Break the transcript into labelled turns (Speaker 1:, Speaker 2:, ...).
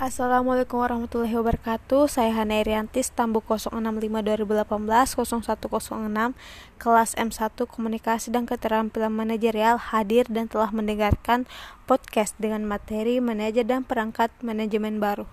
Speaker 1: Assalamualaikum warahmatullahi wabarakatuh. Saya Hana Iriantis, Tambuk 065 2018 0106 kelas M1 Komunikasi dan Keterampilan Manajerial hadir dan telah mendengarkan podcast dengan materi manajer dan perangkat manajemen baru.